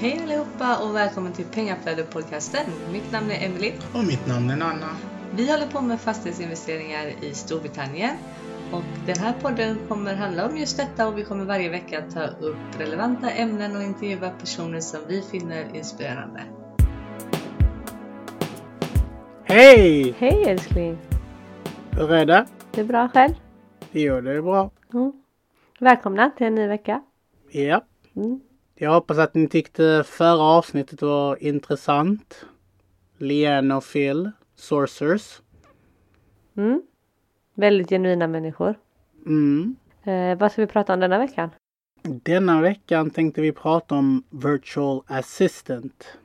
Hej allihopa och välkommen till Pengaflödet-podcasten. Mitt namn är Emily. Och mitt namn är Nanna. Vi håller på med fastighetsinvesteringar i Storbritannien. Och den här podden kommer handla om just detta och vi kommer varje vecka ta upp relevanta ämnen och intervjua personer som vi finner inspirerande. Hej! Hej älskling! Hur är det? Det är bra själv? Jo, det är bra. Mm. Välkomna till en ny vecka. Ja. Mm. Jag hoppas att ni tyckte förra avsnittet var intressant. Liane och Phil, Sorcerers. Mm. Väldigt genuina människor. Mm. Eh, vad ska vi prata om denna veckan? Denna veckan tänkte vi prata om Virtual Assistant.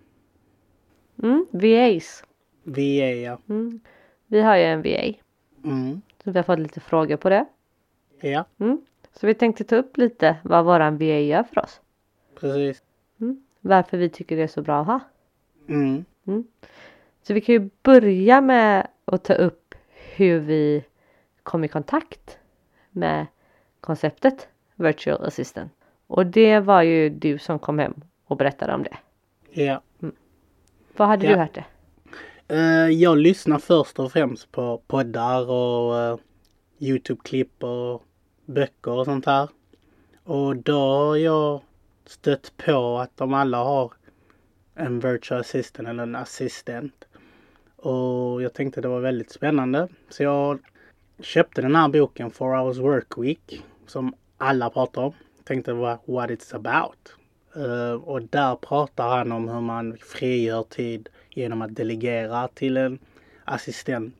Mm. VAs. VA, ja. Mm. Vi har ju en VA. Mm. Så vi har fått lite frågor på det. Ja, Mm. Så vi tänkte ta upp lite vad våran VA gör för oss. Precis. Mm. Varför vi tycker det är så bra att ha. Mm. Så vi kan ju börja med att ta upp hur vi kom i kontakt med konceptet Virtual Assistant. Och det var ju du som kom hem och berättade om det. Ja. Vad hade Ja. du hört det? Eh, jag lyssnar först och främst på poddar och eh, Youtube-klipp och böcker och sånt här. Och då har jag stött på att de alla har en virtual assistant eller en assistent. Och jag tänkte det var väldigt spännande. Så jag köpte den här boken, Four Hours Work Week, som alla pratar om. Tänkte vad what it's about. Uh, och där pratar han om hur man frigör tid genom att delegera till en assistent.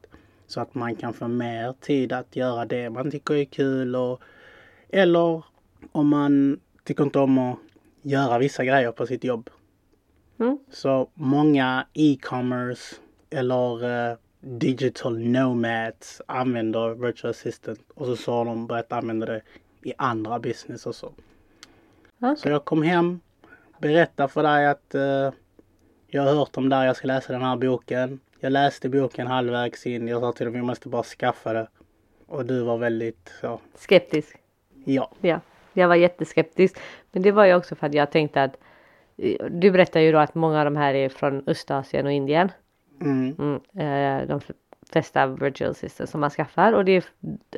Så att man kan få mer tid att göra det man tycker är kul och eller om man tycker inte om att göra vissa grejer på sitt jobb. Mm. Så många e-commerce eller eh, digital nomads använder virtual assistant och så, så har de börjat använda det i andra business och så. Okej. Så jag kom hem, berättade för dig att eh, jag har hört om där jag ska läsa den här boken. Jag läste boken halvvägs in. Jag sa till dem vi måste bara skaffa det. Och du var väldigt så, Skeptisk. ja. Ja, jag var jätteskeptisk. Men det var ju också för att jag tänkte att du berättar ju då att många av de här är från Östasien och Indien. Mm, Mm, eh, de flesta virtual assistants som man skaffar och det är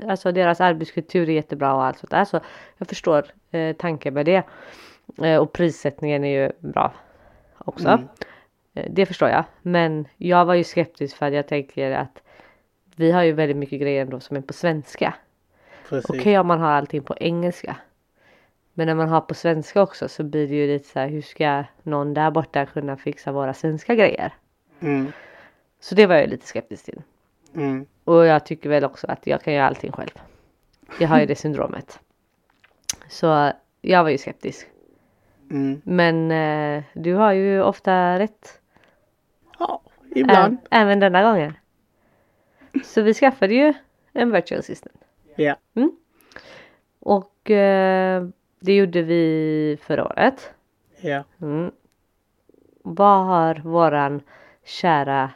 alltså deras arbetskultur är jättebra och allt sånt där så jag förstår eh, tanken med det. Eh, och prissättningen är ju bra också. Mm. Eh, det förstår jag. Men jag var ju skeptisk för att jag tänker att vi har ju väldigt mycket grejer ändå som är på svenska. Okej om man har allting på engelska. Men när man har på svenska också så blir det ju lite så här hur ska någon där borta kunna fixa våra svenska grejer? Mm, Så det var jag lite skeptisk till. mm, Och jag tycker väl också att jag kan göra allting själv. Jag har ju det syndromet. Så jag var ju skeptisk. mm. Men eh, du har ju ofta rätt. Ja, ibland. Ä- även denna gången. Så vi skaffade ju en virtual assistant. Ja. Och eh, det gjorde vi förra året. Ja. Mm. Vad har våran kära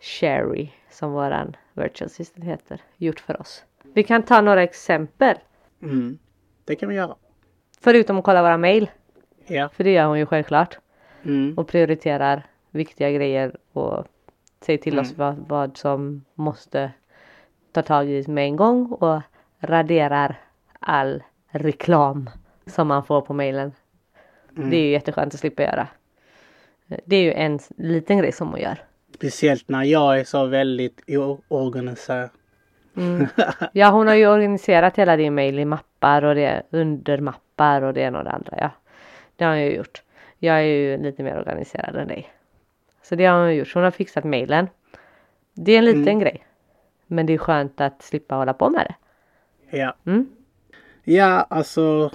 Sherry, som våran virtual assistant heter, gjort för oss? Vi kan ta några exempel. Mm. Det kan vi göra. Förutom att kolla våra mail. Ja. För det gör hon ju självklart. Mm. Och prioriterar viktiga grejer och säger till oss Mm. vad, vad som måste ta tag i med en gång och raderar all reklam som man får på mailen. Mm. Det är ju jätteskönt att slippa göra. Det är ju en liten grej som hon gör. Speciellt när jag är så väldigt oorganiserad. Mm. Ja hon har ju organiserat hela din mail i mappar och det undermappar och det ena och det andra. Ja. Det har hon ju gjort. Jag är ju lite mer organiserad än dig. Så det har hon gjort. Hon har fixat mailen. Det är en liten Mm. grej. Men det är skönt att slippa hålla på med det. Ja. Mm. Ja, alltså.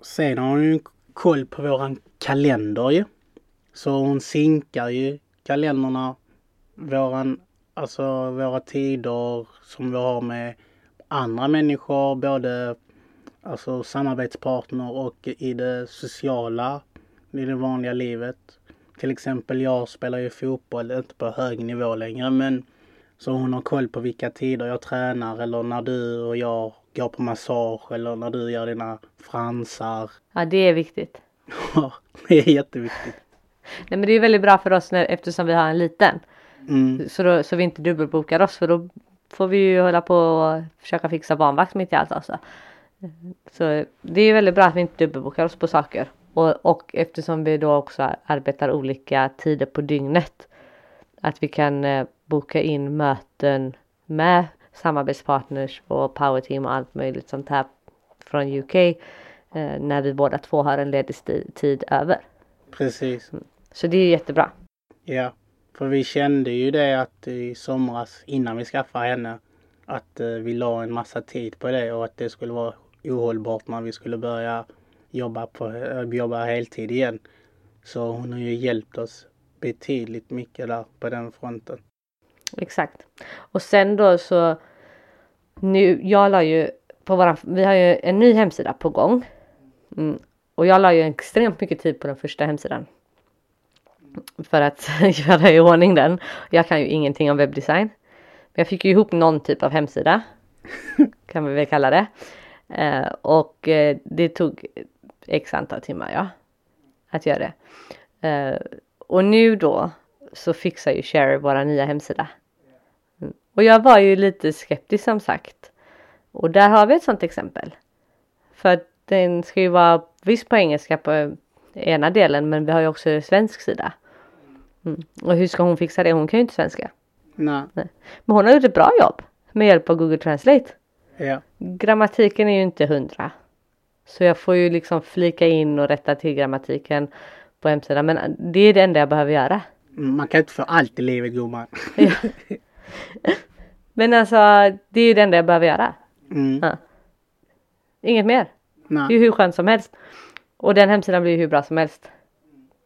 Sen har hon ju koll på våran kalender ju. Så hon sinkar ju kalendrarna. Våran, alltså våra tider som vi har med andra människor. Både alltså samarbetspartner och i det sociala. I det vanliga livet. Till exempel jag spelar ju fotboll, inte på hög nivå längre men så hon har koll på vilka tider jag tränar eller när du och jag går på massage eller när du gör dina fransar. Ja det är viktigt. Ja, det är jätteviktigt. Nej men det är väldigt bra för oss när, eftersom vi har en liten. Mm. Så, då, så vi inte dubbelbokar oss för då får vi ju hålla på och försöka fixa barnvakt mitt i allt också. Så det är väldigt bra att vi inte dubbelbokar oss på saker. Och, och eftersom vi då också arbetar olika tider på dygnet. Att vi kan eh, boka in möten med samarbetspartners och powerteam och allt möjligt sånt här från UK. Eh, när vi båda två har en ledig tid över. Precis. Så det är jättebra. Ja. För vi kände ju det att i somras innan vi skaffade henne att eh, vi la en massa tid på det och att det skulle vara ohållbart när vi skulle börja jobba, på, äh, jobba heltid igen. Så hon har ju hjälpt oss betydligt mycket där på den fronten. Exakt. Och sen då så nu, jag la ju på våran, vi har ju en ny hemsida på gång. Mm. Och jag la ju extremt mycket tid på den första hemsidan. För att göra i ordning den. Jag kan ju ingenting om webbdesign. Men jag fick ju ihop någon typ av hemsida. kan vi väl kalla det. Eh, och eh, det tog x antal timmar ja. Att göra det. Eh, och nu då så fixar ju Sherry våra nya hemsida. Och jag var ju lite skeptisk som sagt. Och där har vi ett sånt exempel. För den ska ju vara visst på engelska på ena delen men vi har ju också svensk sida. Mm. Och hur ska hon fixa det? Hon kan ju inte svenska. Nej. Men hon har gjort ett bra jobb med hjälp av Google Translate. Ja. Grammatiken är ju inte hundra. Så jag får ju liksom flika in och rätta till grammatiken på hemsidan. Men det är det enda jag behöver göra. Man kan inte få allt i livet gumman. Ja. Men alltså det är ju det enda jag behöver göra. Mm. Ja. Inget mer. Det är Nej. ju hur skönt som helst. Och den hemsidan blir ju hur bra som helst.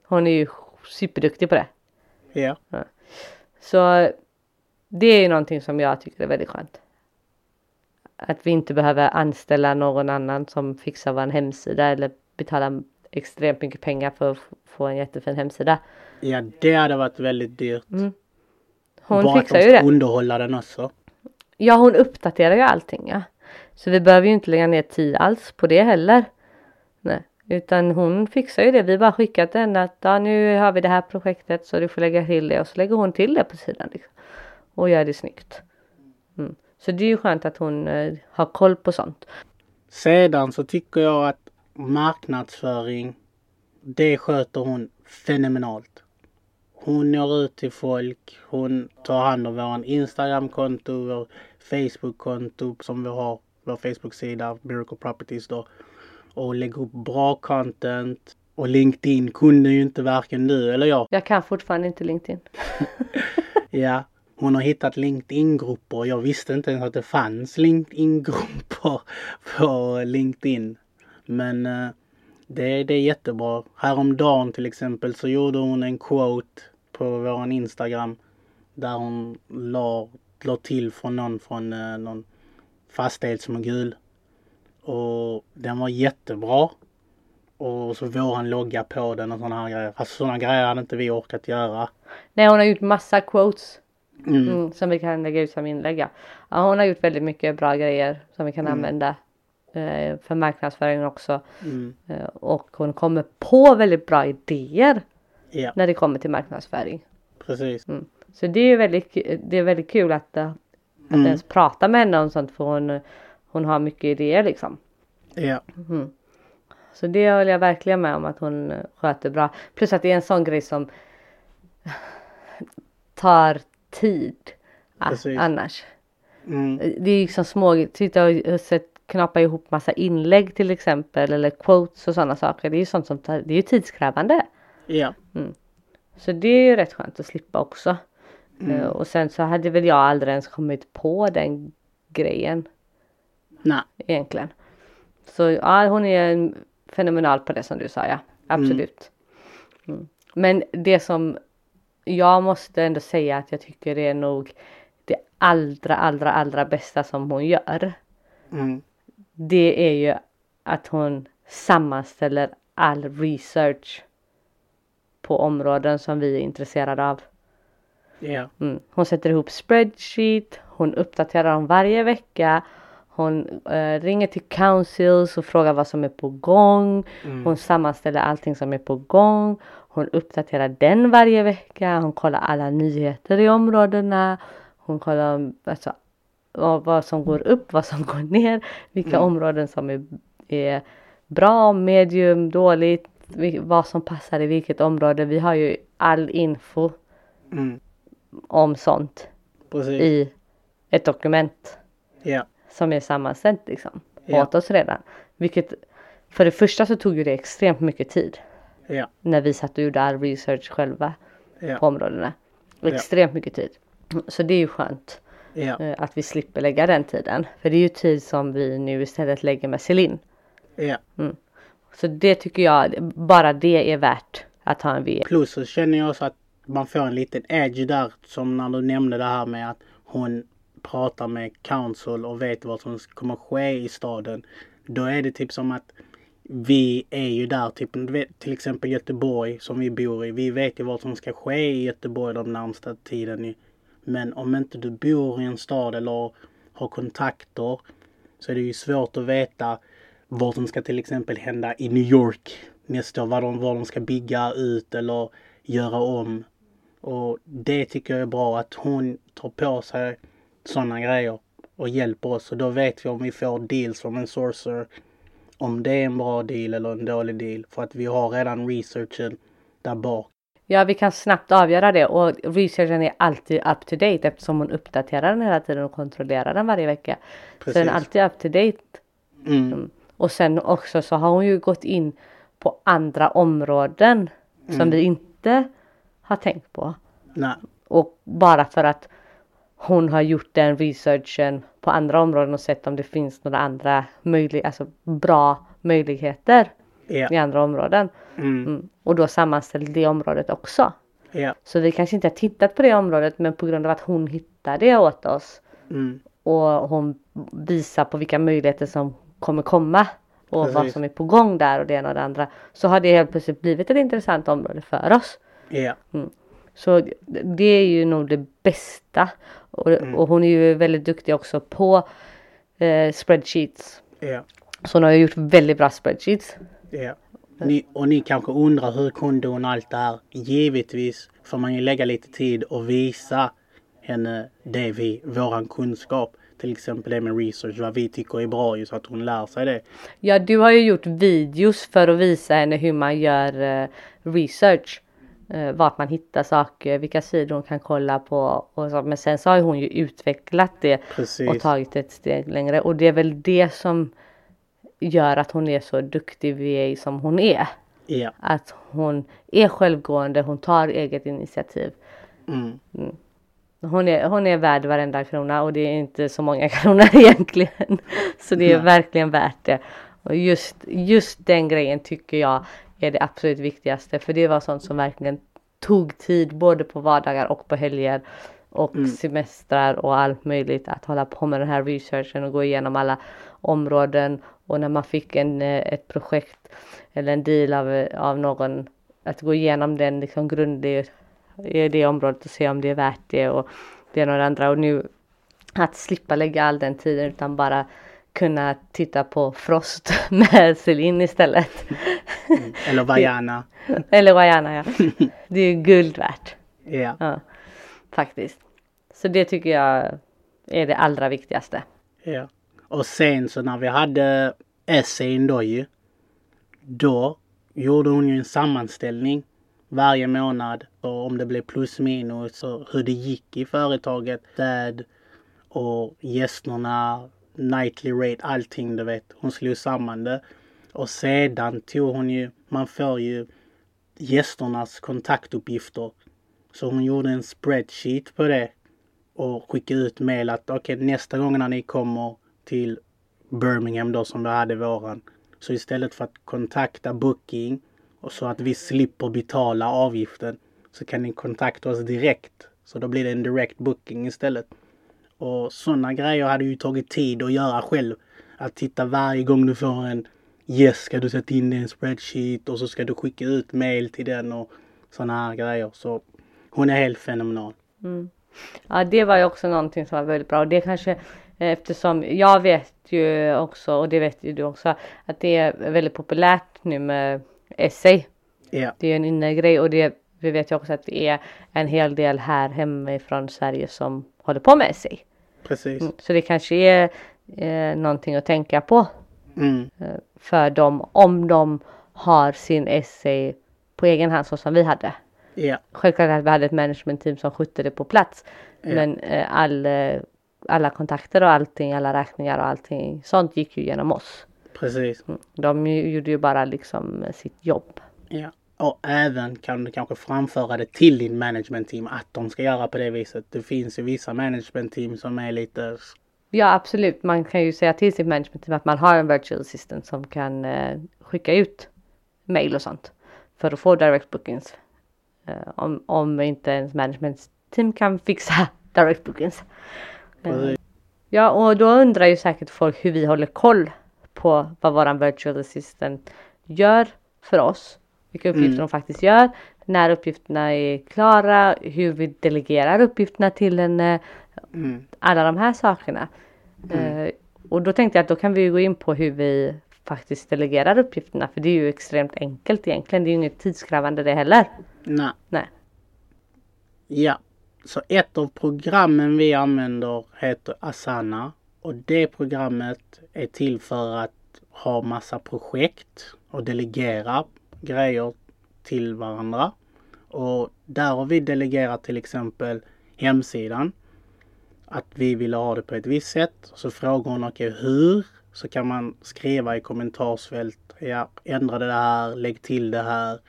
Hon är ju superduktig på det. Ja. Så det är ju någonting som jag tycker är väldigt skönt. Att vi inte behöver anställa någon annan som fixar vår hemsida eller betala extremt mycket pengar för att få en jättefin hemsida. ja, det hade varit väldigt dyrt. Mm. Hon Bara fixar att ju de ska det. underhålla den också. Ja, hon uppdaterar ju allting ja. Så vi behöver ju inte lägga ner tid alls på det heller. Nej, utan hon fixar ju det. Vi bara skickar till henne att ja, nu har vi det här projektet så du får lägga till det och så lägger hon till det på sidan. Liksom. Och gör det snyggt. Mm. Så det är ju skönt att hon eh, har koll på sånt. Sedan så tycker jag att marknadsföring, det sköter hon fenomenalt. Hon når ut till folk, hon tar hand om våran Instagramkonto, Facebookkonto som vi har, vår Facebook-sida Miracle Properties då. Och lägger upp bra content. Och LinkedIn kunde ju inte varken du eller jag. Jag kan fortfarande inte LinkedIn. Ja, hon har hittat LinkedIn-grupper. Jag visste inte ens att det fanns LinkedIn-grupper på LinkedIn. Men eh, det, det är jättebra. Häromdagen till exempel så gjorde hon en quote på våran Instagram. Där hon la, la till från någon från eh, någon fastighetsmogul. Och den var jättebra. Och så våran logga på den och sådana här grejer. Fast sådana grejer hade inte vi orkat göra. Nej, hon har gjort massa quotes. Mm. Mm, som vi kan lägga ut som inlägg. Ja. Hon har gjort väldigt mycket bra grejer som vi kan Mm. använda eh, för marknadsföring också. Mm. Eh, och hon kommer på väldigt bra idéer Ja, när det kommer till marknadsföring. precis. Så det är väldigt, det är väldigt kul att, eh, att Mm. ens prata med henne om sånt för hon, hon har mycket idéer liksom. Ja, Så det håller jag verkligen med om att hon eh, sköter bra. Plus att det är en sån grej som tar tid Precis. annars. mm. Det är liksom små, sitta och sätt, knappa ihop massa inlägg till exempel eller quotes och sådana saker. Det är ju sånt som tar, det är ju tidskrävande. ja, Så det är ju rätt skönt att slippa också. Mm. Eh, och sen så hade väl jag aldrig ens kommit på den grejen nej, egentligen. Så ja, hon är en- fenomenal på det som du sa ja. Absolut. Mm. Men det som jag måste ändå säga att jag tycker är nog det allra, allra, allra bästa som hon gör. mm. Det är ju att hon sammanställer all research på områden som vi är intresserade av. ja, Mm. Hon sätter ihop spreadsheet, hon uppdaterar dem varje vecka. Hon eh, ringer till councils och frågar vad som är på gång. Mm. Hon sammanställer allting som är på gång. Hon uppdaterar den varje vecka. Hon kollar alla nyheter i områdena. Hon kollar alltså, vad som går upp, vad som går ner, vilka mm. områden som är, är bra, medium, dåligt, vad som passar i vilket område. Vi har ju all info mm. Om sånt Precis. i ett dokument. Yeah. Som är sammansatt liksom yeah. åt oss redan. Vilket för det första så tog ju det extremt mycket tid. Yeah. När vi satt och gjorde all research själva på områdena. Extremt mycket tid. Så det är ju skönt. Eh, att vi slipper lägga den tiden. För det är ju tid som vi nu istället lägger med Celine. Mm. Så det tycker jag, bara det är värt att ha en VM. Plus så känner jag också att man får en liten edge där som när du nämnde det här med att hon pratar med council och vet vad som kommer ske i staden. Då är det typ som att vi är ju där, typ till exempel Göteborg som vi bor i. Vi vet ju vad som ska ske i Göteborg de närmsta tiden. Men om inte du bor i en stad eller har kontakter så är det ju svårt att veta vad som ska till exempel hända i New York nästa år. Vad de, vad de ska bygga ut eller göra om. Och det tycker jag är bra att hon tar på sig sådana grejer och hjälper oss. Och då vet vi om vi får deals från en sourcer. Om det är en bra deal eller en dålig deal. För att vi har redan researchen där bak. Ja, vi kan snabbt avgöra det och researchen är alltid up to date eftersom hon uppdaterar den hela tiden och kontrollerar den varje vecka. Precis. Så den är alltid up to date. Mm. mm. Och sen också så har hon ju gått in på andra områden mm. som vi inte har tänkt på. Nej. Och bara för att hon har gjort den researchen på andra områden och sett om det finns några andra möjliga, alltså bra möjligheter yeah. i andra områden. Mm. Mm. Och då sammanställt det området också. Yeah. Så vi kanske inte har tittat på det området men på grund av att hon hittar det åt oss mm. och hon visar på vilka möjligheter som kommer komma och Precis. vad som är på gång där och det ena och det andra så har det helt plötsligt blivit ett intressant område för oss. Yeah. Mm. Så det är ju nog det bästa och, mm. och hon är ju väldigt duktig också på eh, spreadsheets. Yeah. Så hon har ju gjort väldigt bra spreadsheets. Yeah. Ni, och ni kanske undrar hur kunde hon allt det här? Givetvis får man ju lägga lite tid och visa henne det vi, våran kunskap. Till exempel det med research, vad vi tycker är bra ju så att hon lär sig det. Ja, du har ju gjort videos för att visa henne hur man gör uh, research. Uh, vart man hittar saker, vilka sidor hon kan kolla på och så. Men sen så har hon ju utvecklat det Precis. och tagit ett steg längre och det är väl det som gör att hon är så duktig VA som hon är. Yeah. Att hon är självgående, hon tar eget initiativ. Mm. Mm. Hon, är, hon är värd varenda krona och det är inte så många kronor egentligen. Så det är Nej. verkligen värt det. Och just, just den grejen tycker jag är det absolut viktigaste. För det var sånt som verkligen tog tid både på vardagar och på helger och mm. semestrar och allt möjligt att hålla på med den här researchen och gå igenom alla områden. Och när man fick en, eh, ett projekt eller en deal av, av någon att gå igenom den liksom grundligt i det området och se om det är värt det och det ena och det andra. Och nu att slippa lägga all den tiden utan bara kunna titta på Frost med Celine istället. Mm. Eller Vajana. Eller Vajana ja. Det är guld värt. Yeah. Ja. Faktiskt. Så det tycker jag är det allra viktigaste. Ja. Och sen så när vi hade essayn då ju. Då gjorde hon ju en sammanställning varje månad och om det blev plus minus och hur det gick i företaget. Dad och gästerna, nightly rate, allting du vet. Hon slog samman det. Och sedan tog hon ju, man får ju gästernas kontaktuppgifter. Så hon gjorde en spreadsheet på det och skickade ut mail att okej okay, nästa gång när ni kommer till Birmingham då som vi hade våran. Så istället för att kontakta Booking och så att vi slipper betala avgiften så kan ni kontakta oss direkt. Så då blir det en direct booking istället. Och sådana grejer hade ju tagit tid att göra själv. Att titta varje gång du får en Yes, ska du sätta in en spreadsheet och så ska du skicka ut mail till den och sådana här grejer. Så hon är helt fenomenal. Mm. Ja, det var ju också någonting som var väldigt bra och det kanske eftersom jag vet ju också och det vet ju du också att det är väldigt populärt nu med essay. Ja, Det är en inre grej och det, vi vet ju också att det är en hel del här hemifrån Sverige som håller på med sig. Precis. Så det kanske är eh, någonting att tänka på Mm. eh, för dem om de har sin essay på egen hand så som vi hade. Ja, Självklart att vi hade ett managementteam som skötte det på plats. Ja. Men eh, all, eh, alla kontakter och allting, alla räkningar och allting sånt gick ju genom oss. precis. Mm. De gjorde ju bara liksom eh, sitt jobb. Ja. Och även kan du kanske framföra det till din management team att de ska göra på det viset. Det finns ju vissa management team som är lite Ja absolut, man kan ju säga till sitt management team att man har en virtual assistant som kan eh, skicka ut mail och sånt för att få direct bookings. Eh, om, om inte ens management team kan fixa direct bookings. Eh. Ja och då undrar ju säkert folk hur vi håller koll på vad våran virtual assistant gör för oss. Vilka uppgifter Mm. de faktiskt gör. När uppgifterna är klara, hur vi delegerar uppgifterna till henne mm, alla de här sakerna. Eh, och då tänkte jag att då kan vi gå in på hur vi faktiskt delegerar uppgifterna. För det är ju extremt enkelt egentligen. Det är ju inget tidskrävande det heller. nej. Nej. Ja, så ett av programmen vi använder heter Asana och det programmet är till för att ha massa projekt och delegera grejer till varandra. Och där har vi delegerat till exempel hemsidan. Att vi vill ha det på ett visst sätt. Så frågar hon okej hur? Så kan man skriva i kommentarsfält. Ja, ändra det här, lägg till det här.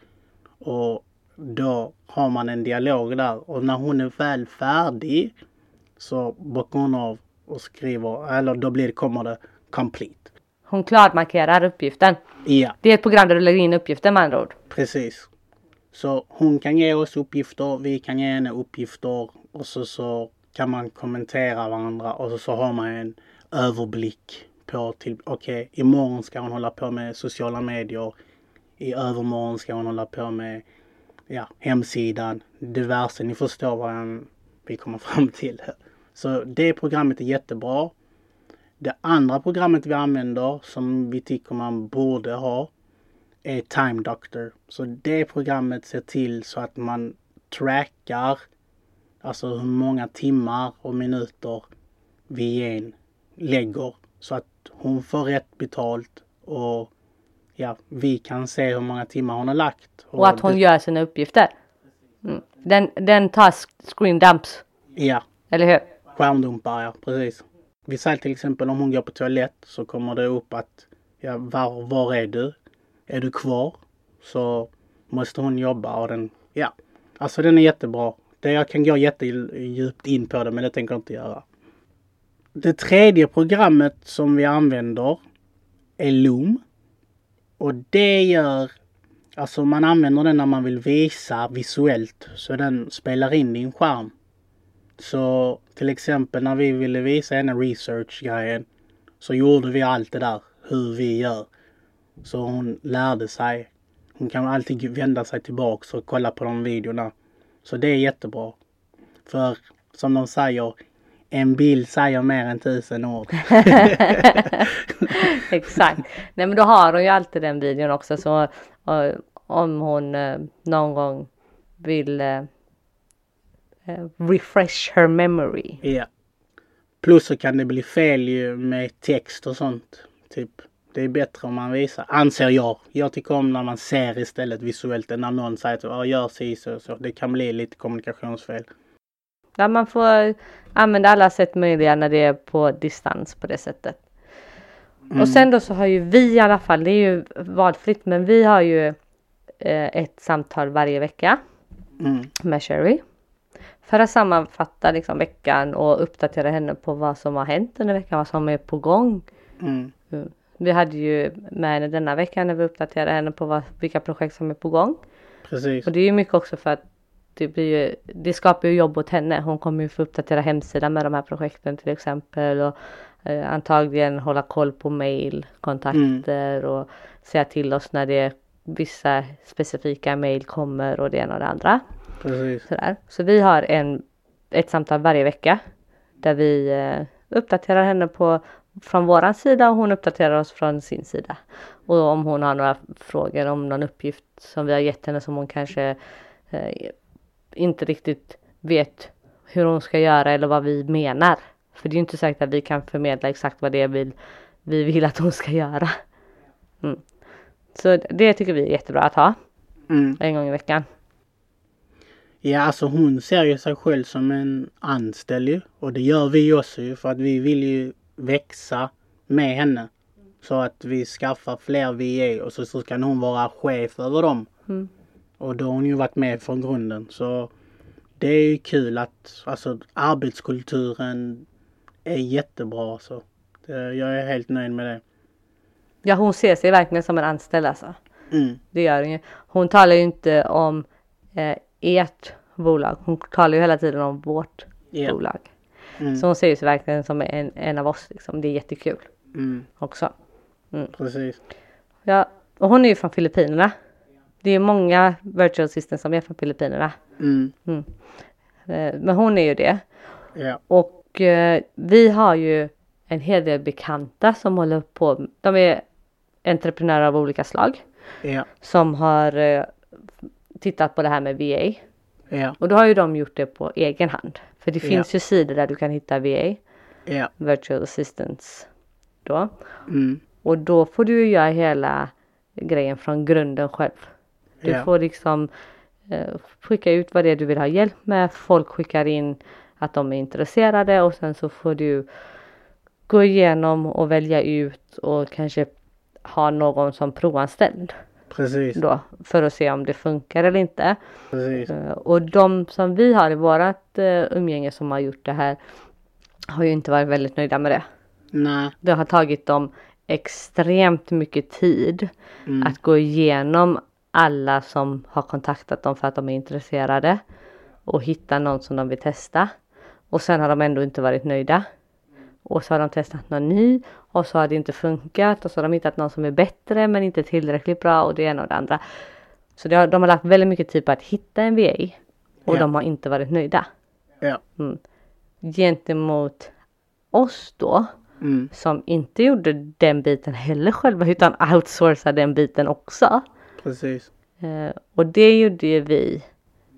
Och då har man en dialog där och när hon är väl färdig så bockar hon av och skriver, eller då blir det, kommer det complete. Hon klarmarkerar uppgiften. Ja, Det är ett program där du lägger in uppgiften med andra ord. precis. Så hon kan ge oss uppgifter, vi kan ge henne uppgifter och så, så kan man kommentera varandra och så, så har man en överblick på till, okej, imorgon ska hon hålla på med sociala medier. I övermorgon ska hon hålla på med ja, hemsidan, diverse. Ni förstår vad vi kommer fram till. Så det programmet är jättebra. Det andra programmet vi använder som vi tycker man borde ha är Time Doctor. Så det programmet ser till så att man trackar alltså hur många timmar och minuter vi en lägger så att hon får rätt betalt och ja, vi kan se hur många timmar hon har lagt. Och att hon det, gör sina uppgifter. Mm. Den, den tar screen dumps. Ja, Eller hur? skärmdumpar ja, precis. Vi säger till exempel om hon går på toalett så kommer det upp att ja, var, var är du? Är du kvar? Så måste hon jobba och den, ja. Alltså den är jättebra. Det, jag kan gå jättedjupt in på det men det tänker jag inte göra. Det tredje programmet som vi använder är Loom. Och det gör, alltså man använder den när man vill visa visuellt så den spelar in din skärm. Så till exempel när vi ville visa henne research-grejen så gjorde vi allt det där hur vi gör. Så hon lärde sig. Hon kan alltid vända sig tillbaks och kolla på de videorna. Så det är jättebra. För som de säger, en bild säger mer än tusen ord. Exakt. Nej men då har hon ju alltid den videon också så och, om hon eh, någon gång vill eh, refresh her memory. Ja. Plus så kan det bli fel ju med text och sånt. Typ. Det är bättre om man visar, anser jag. Jag tycker om när man ser istället visuellt än när någon säger att "Ja, gör si så, så. Det kan bli lite kommunikationsfel. Där man får använda alla sätt möjliga när det är på distans på det sättet. Och sen då så har ju vi i alla fall, det är ju valfritt, men vi har ju eh, ett samtal varje vecka Mm. med Sherry. För att sammanfatta liksom veckan och uppdatera henne på vad som har hänt under veckan, vad som är på gång. Mm. Vi hade ju med henne denna vecka när vi uppdaterade henne på vad, vilka projekt som är på gång. Precis. Och det är ju mycket också för att det, blir ju, det skapar ju jobb åt henne. Hon kommer ju få uppdatera hemsidan med de här projekten till exempel. Och eh, antagligen hålla koll på mail, kontakter och säga till oss när det är vissa specifika mail kommer och det ena och det andra. Precis. Sådär. Så vi har en, ett samtal varje vecka där vi eh, uppdaterar henne på från våran sida och hon uppdaterar oss från sin sida. Och om hon har några frågor om någon uppgift som vi har gett henne som hon kanske eh, inte riktigt vet hur hon ska göra eller vad vi menar. För det är ju inte säkert att vi kan förmedla exakt vad det är vi, vi vill att hon ska göra. Mm. Så det tycker vi är jättebra att ha Mm. en gång i veckan. Ja, alltså hon ser ju sig själv som en anställd ju. Och det gör vi också ju för att vi vill ju växa med henne. Så att vi skaffar fler VA och så, så kan hon vara chef över dem. Mm. Och då har hon ju varit med från grunden. Så det är ju kul att alltså arbetskulturen är jättebra. Så jag är helt nöjd med det. Ja hon ser sig verkligen som en anställd alltså. Mm. Det gör hon ju. Hon talar ju inte om eh, ert bolag. Hon talar ju hela tiden om vårt Ja. bolag. Mm. Så hon ser ju sig verkligen som en, en av oss liksom. Det är jättekul Mm. också. Precis. Ja, och hon är ju från Filippinerna. Det är många virtual assistants som är från Filippinerna. Mm. Eh, men hon är ju det. Ja. Och eh, vi har ju en hel del bekanta som håller på. De är entreprenörer av olika slag. Ja. Som har eh, tittat på det här med VA. Ja. Och då har ju de gjort det på egen hand. För det Ja. finns ju sidor där du kan hitta VA, Ja. virtual assistants. Då. Mm. Och då får du ju göra hela grejen från grunden själv. Du Ja. får liksom eh, skicka ut vad det är du vill ha hjälp med. Folk skickar in att de är intresserade och sen så får du gå igenom och välja ut och kanske ha någon som provanställd Precis. då för att se om det funkar eller inte. Precis. Eh, Och de som vi har i vårat eh, umgänge som har gjort det här har ju inte varit väldigt nöjda med det. Nej. Det har tagit dem extremt mycket tid Mm. att gå igenom alla som har kontaktat dem för att de är intresserade och hitta någon som de vill testa. Och sen har de ändå inte varit nöjda. Och så har de testat någon ny och så har det inte funkat och så har de hittat någon som är bättre men inte tillräckligt bra och det ena och det andra. Så det har, de har lagt väldigt mycket tid på att hitta en VA och Ja. de har inte varit nöjda. Ja. Gentemot oss då Mm. som inte gjorde den biten heller själva utan outsourcade den biten också. Precis. Eh, och det gjorde ju vi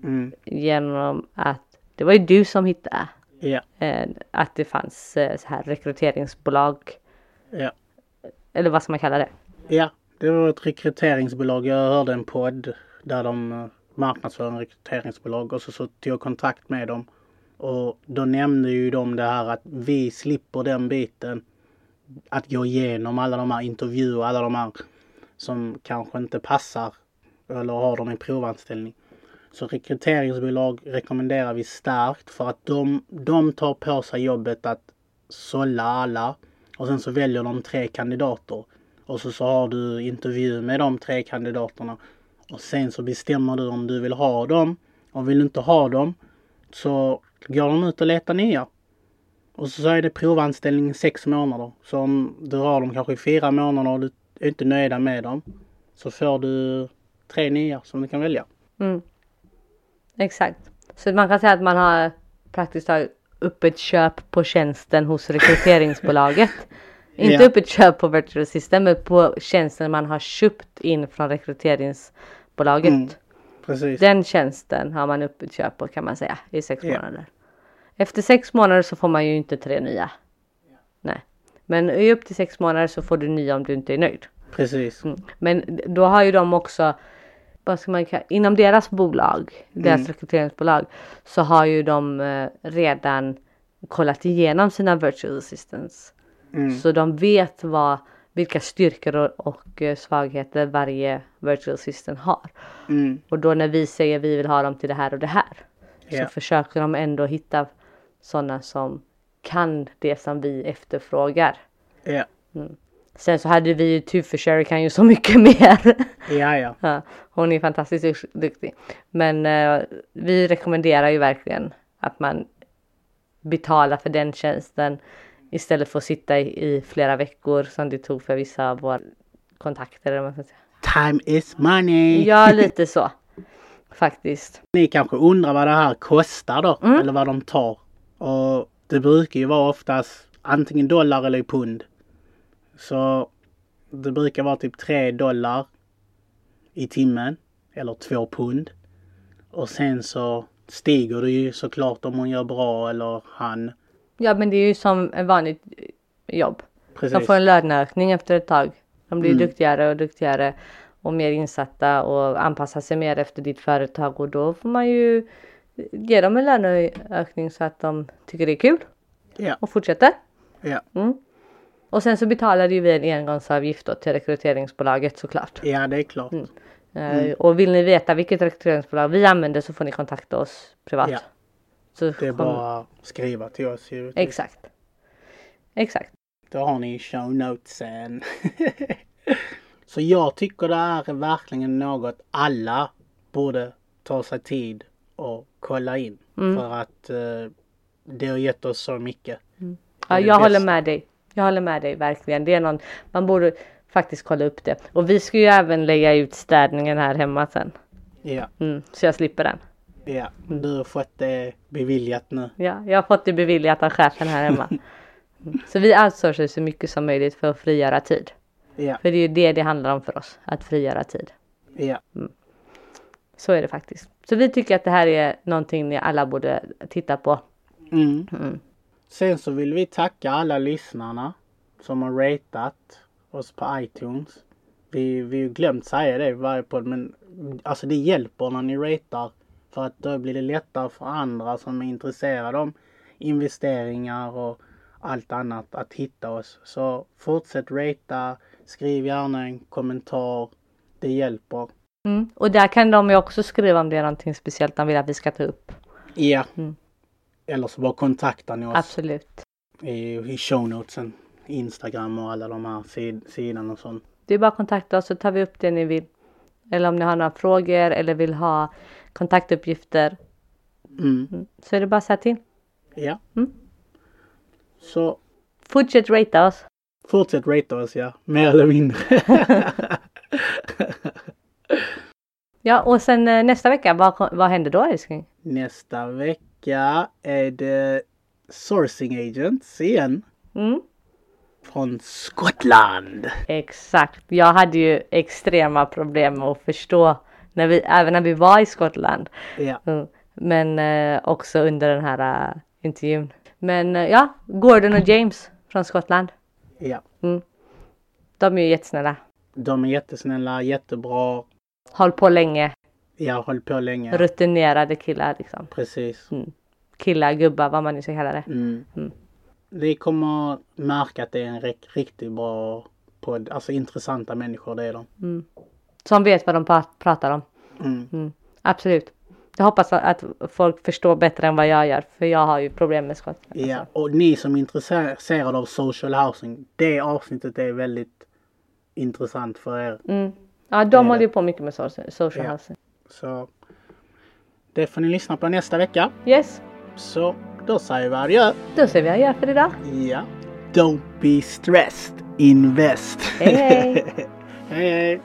Mm. genom att det var ju du som hittade Ja. eh, att det fanns eh, så här rekryteringsbolag Ja. eller vad ska man kalla det? Ja. Det var ett rekryteringsbolag. Jag hörde en podd där de eh, marknadsför en rekryteringsbolag och så, så tog jag kontakt med dem. Och då nämnde ju de det här att vi slipper den biten. Att gå igenom alla de här intervjuer, alla de här som kanske inte passar eller har dem i provanställning. Så rekryteringsbolag rekommenderar vi starkt för att de, de tar på sig jobbet att sålla alla och sen så väljer de tre kandidater. Och så, så har du intervju med de tre kandidaterna. Och sen så bestämmer du om du vill ha dem. Och vill du inte ha dem så går de ut och letar nya. Och så är det provanställning i sex månader. Så om du har dem kanske i fyra månader och du är inte nöjda med dem så får du tre nya som du kan välja. Mm. Exakt. Så man kan säga att man har praktiskt taget upp ett köp på tjänsten hos rekryteringsbolaget. Inte upp ett köp på virtual assistant men på tjänsten man har köpt in från rekryteringsbolaget. Mm. Precis. Den tjänsten har man upp ett köp på kan man säga i sex Ja. månader. Efter sex månader så får man ju inte tre nya. Nej. Men i upp till sex månader så får du nya om du inte är nöjd. Precis. Mm. Men då har ju de också, vad ska man kalla, inom deras bolag, deras Mm. rekryteringsbolag, så har ju de eh, redan kollat igenom sina virtual assistants. Mm. Så de vet vad, vilka styrkor och, och eh, svagheter varje virtual assistant har. Mm. Och då när vi säger vi vill ha dem till det här och det här. Ja. Så försöker de ändå hitta sådana som kan det som vi efterfrågar. Ja. Sen så hade vi ju Tuffe Sherry kan ju så mycket mer. Ja, ja. Ja, hon är fantastiskt duktig. Men eh, vi rekommenderar ju verkligen att man betalar för den tjänsten istället för att sitta i, i flera veckor som det tog för vissa av våra kontakter. Eller vad man ska säga. Time is money. Ja, lite så. Faktiskt. Ni kanske undrar vad det här kostar då? Mm. Eller vad de tar. Och det brukar ju vara oftast antingen dollar eller pund. Så det brukar vara typ 3 dollar i timmen. Eller 2 pund. Och sen så stiger det ju såklart om hon gör bra eller han. Ja men det är ju som ett vanligt jobb. Precis. De får en löneökning efter ett tag. De blir Mm. duktigare och duktigare och mer insatta och anpassar sig mer efter ditt företag och då får man ju ge dem en löneökning så att de tycker det är kul Ja, och fortsätter. ja, Mm. Och sen så betalar ju vi en engångsavgift då till rekryteringsbolaget såklart. ja det är klart. Eh, Och vill ni veta vilket rekryteringsbolag vi använder så får ni kontakta oss privat. Ja. Så Det är kom- bara att skriva till oss givetvis. Exakt. Exakt. Då har ni show notesen. Så jag tycker det är verkligen något alla borde ta sig tid och kolla in. Mm. För att eh, det har gett oss så mycket. Ja, Det är jag det håller bästa. med dig. Jag håller med dig verkligen. Det är någon, man borde faktiskt kolla upp det. Och vi ska ju även lägga ut städningen här hemma sen. Ja, Mm, så jag slipper den. ja. Du har fått det beviljat nu. Ja, jag har fått det beviljat av chefen här hemma. Mm. Så vi outsourcar så mycket som möjligt för att frigöra tid. Ja, För det är ju det det handlar om för oss, att frigöra tid. ja, Så är det faktiskt. Så vi tycker att det här är någonting ni alla borde titta på. mm. Mm. Sen så vill vi tacka alla lyssnarna som har ratat oss på iTunes. Vi, vi har ju glömt säga det i varje podd men alltså det hjälper när ni ratar. För att då blir det lättare för andra som är intresserade om investeringar och allt annat att hitta oss. Så fortsätt rata, skriv gärna en kommentar. Det hjälper. Mm. Och där kan de ju också skriva om det är någonting speciellt de vill att vi ska ta upp. Ja. Mm. Eller så bara kontaktar ni oss Absolut. i, i show notesen. Instagram och alla de här sid, sidorna och sånt. Det är bara att kontakta oss så tar vi upp det ni vill. Eller om ni har några frågor eller vill ha kontaktuppgifter. Mm. Mm. Så är det bara att säga till. Ja. Mm. Så Fortsätt ratea oss. fortsätt rata oss ja, mer eller mindre. Ja och sen eh, nästa vecka, vad, vad händer då älskling? Nästa vecka är det Sourcing Agents igen. Mm. Från Skottland. Exakt. Jag hade ju extrema problem med att förstå när vi, även när vi var i Skottland. Ja, Mm. Men eh, också under den här eh, intervjun. Men eh, ja, Gordon och James från Skottland. ja. De är ju jättesnälla. De är jättesnälla, jättebra. Håll på länge. Jag har hållit på länge. Rutinerade killar liksom. Precis. Killar, gubbar, vad man nu ska kalla det. Mm. Mm. Ni kommer märka att det är en rik- riktigt bra podd. Alltså intressanta människor, det är de. Som vet vad de pra- pratar om. Mm. Absolut. Jag hoppas att folk förstår bättre än vad jag gör. För jag har ju problem med. Ja, Alltså. och ni som är intresserade av social housing, det avsnittet är väldigt intressant för er. Mm. Ja, de Det håller ju på mycket med social, social Ja. housing. Så det får ni lyssna på nästa vecka. Yes, Så då säger vi adjö. då ser vi gör för idag. Ja. Don't be stressed, invest. Hej, hej. hej hej.